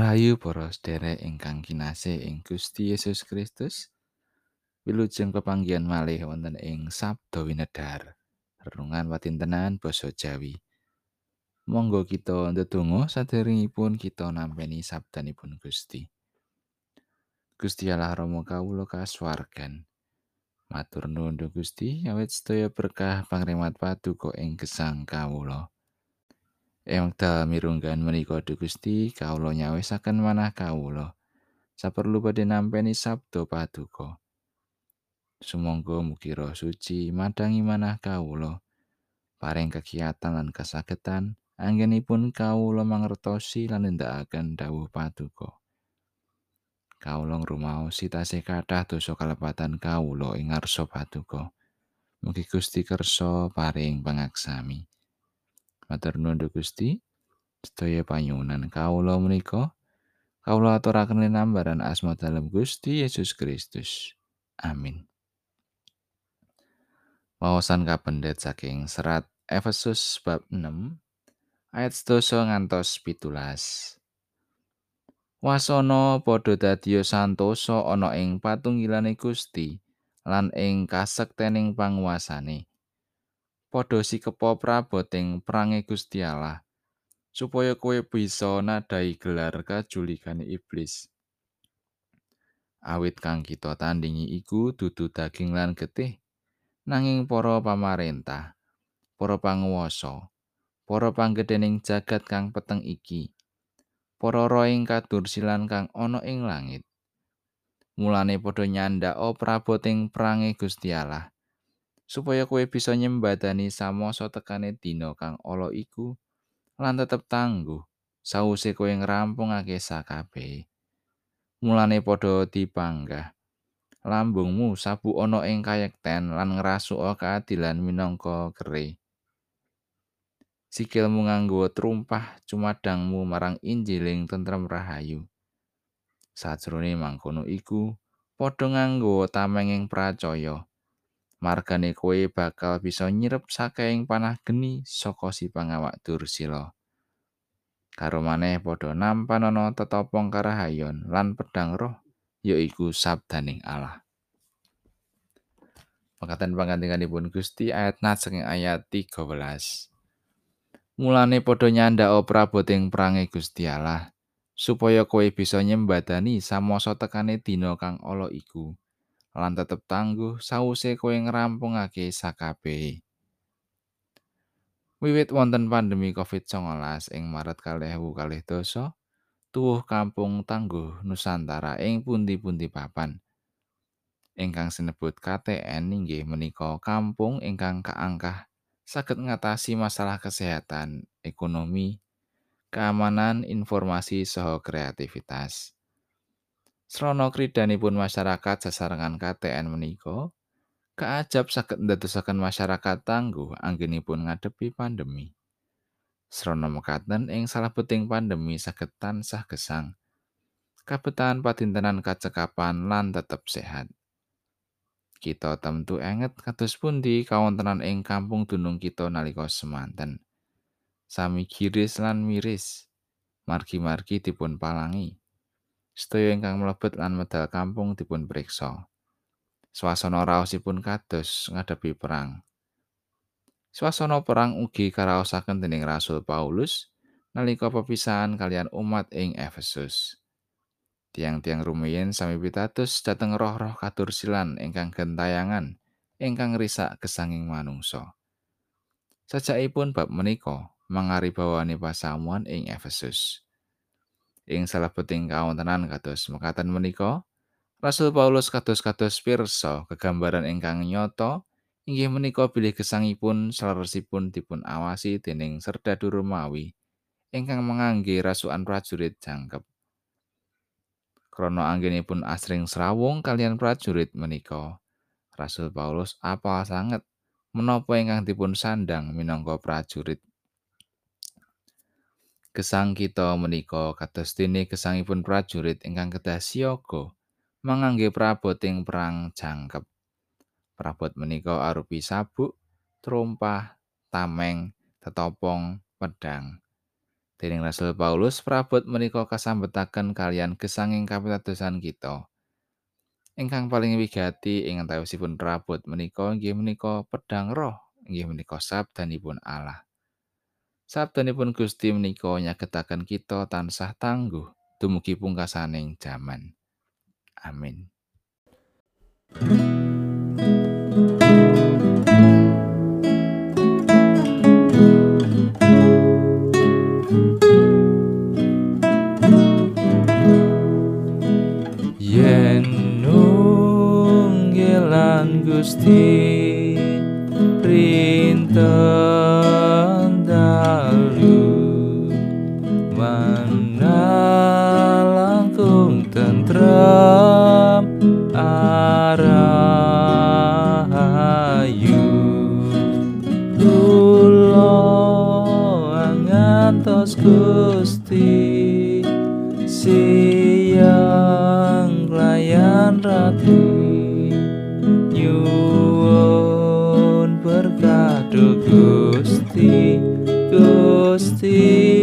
Rahayu para sedherek ingkang kinasih ing Gusti Yesus Kristus. Wilujeng pepanggihan malih wonten ing Sabda Winedhar. Renungan watintenan basa Jawi. Monggo kita ndedonga sadèrèngipun kita nampi sabdanipun Gusti. Gusti Allah Rama kawula kasuwargan. Matur nuwun Gusti awit sedaya berkah pangrimat paduka ing gesang kawula. Wekdal mirunggan menika Gusti kawula nyawisaken manah kawula. Saperlu badhe nampi sabda paduka. Sumangga mugi roh suci madangi manah kawula. Paring kegiatan lan kasagetan anggenipun kawula mangertosi lan nindakaken dawuh paduka. Kawula ngrumaos sitase kathah dosa kalepatan kawula ing ngarsa paduka. Mugi Gusti kersa paring pangaksami. Matur nuwun Gusti. Sedaya panyuwunan kawula menika kawula aturaken linambaran asma dalem Gusti Yesus Kristus. Amin. Wawasan kapendet saking serat Efesus bab 6 ayat 12 ngantos 17. Wasana padha dadiya santosa ana ing patunggilane Gusti lan ing kasektening panguasane. Padha sikepa praboting prange Gusti Allah supaya kowe bisa nadai gelar kajuligane iblis. Awit kang kita tandingi iku dudu daging lan getih nanging para pamarentah para panguwasa para panggedening jagat kang peteng iki para roing kadursilan kang ana ing langit. Mulane padha nyandak o praboting prange Gusti Allah supaya kowe bisa nyembadani samasa tekane dina kang ala iku lan tetep tangguh sawuse kowe ngrampungake sakabehe. Mulane padha dipanggah. Lambungmu sabu ana ing kayekten lan ngrasuka keadilan minangka kere. Sikilmu nganggo trumpah cumadangmu marang Injiling tentrem rahayu. Sajrone mangkono iku padha nganggo tamenging pracaya. Margane kowe bakal bisa nyirep saking panah geni saka si pangawak dursila. Karo maneh padha nampan ana tetopong karahayon lan pedang roh yaiku sabdaning Allah. Pengkatan panggantikanipun Gusti ayat nat saking ayat 13. Mulane padha nyandak praboting prange Gusti Allah supaya kowe bisa nyembadani samasa tekane dina kang ala iku. Lan tetep tangguh sawuse kowe ngrampungake sakabehe. Wiwit wonten pandemi COVID-19 ing Maret 2020, tuwuh kampung tangguh Nusantara ing pundi-pundi papan. Ingkang sinebut KTN inggih menika kampung ingkang kaangkah saged ngatasi masalah kesehatan, ekonomi, keamanan, informasi, saha kreativitas. Srana kridanipun masyarakat sasarengan KTN menika kaajab saged ndadosaken masyarakat tangguh anggenipun ngadepi pandemi. Srana mekaten ing salebeting pandemi saged tansah gesang. Kabetan patintenan kacekapan lan tetep sehat. Kita tentu enget kados pundi kawontenan ing kampung dunung kita nalika semanten. Sami giris lan miris. Margi-margi dipun palangi. Sedaya ingkang mlebet lan medal kampung dipun priksa. Swasana raosipun kados ngadepi perang. Swasana perang ugi karaosaken dening Rasul Paulus nalika pepisahan kalian umat ing Efesus. Tiang-tiang rumiyin sami pitados dhateng roh-roh katursilan ingkang gentayangan ingkang risak gesanging manungsa. Sajakipun bab menika mangaribawane pasamuan ing Efesus. Ing salebeting kawontenan kados mekaten menika Rasul Paulus kados-kados pirsa kegambaran ingkang nyata inggih menika bilih gesangipun saleresipun dipun awasi dening serdadu Romawi ingkang mengangge rasukan prajurit jangkep. Krana anggenipun asring srawung kalian prajurit menika Rasul Paulus apa sanget menapa ingkang dipun sandang minangka prajurit Gesang kita menika kados dene gesangipun prajurit ingkang kedah siaga mangangge praboting perang jangkep. Prabot menika arupi sabuk, trompah, tameng, tetopong, pedang. Dening Rasul Paulus prabot menika kasambetaken kalian gesanging kapitadosan kita. Ingkang paling wigati ing antawisipun prabot menika inggih menika pedang roh, inggih menika sabdanipun Allah. Sabdanipun Gusti menika nyagetaken kita tansah tangguh dumugi pungkasaning jaman. Amin. Yen Gusti rinten tentrem arahayu kula ngantos Gusti siang layan rati. Nyuwun berkah Gusti Gusti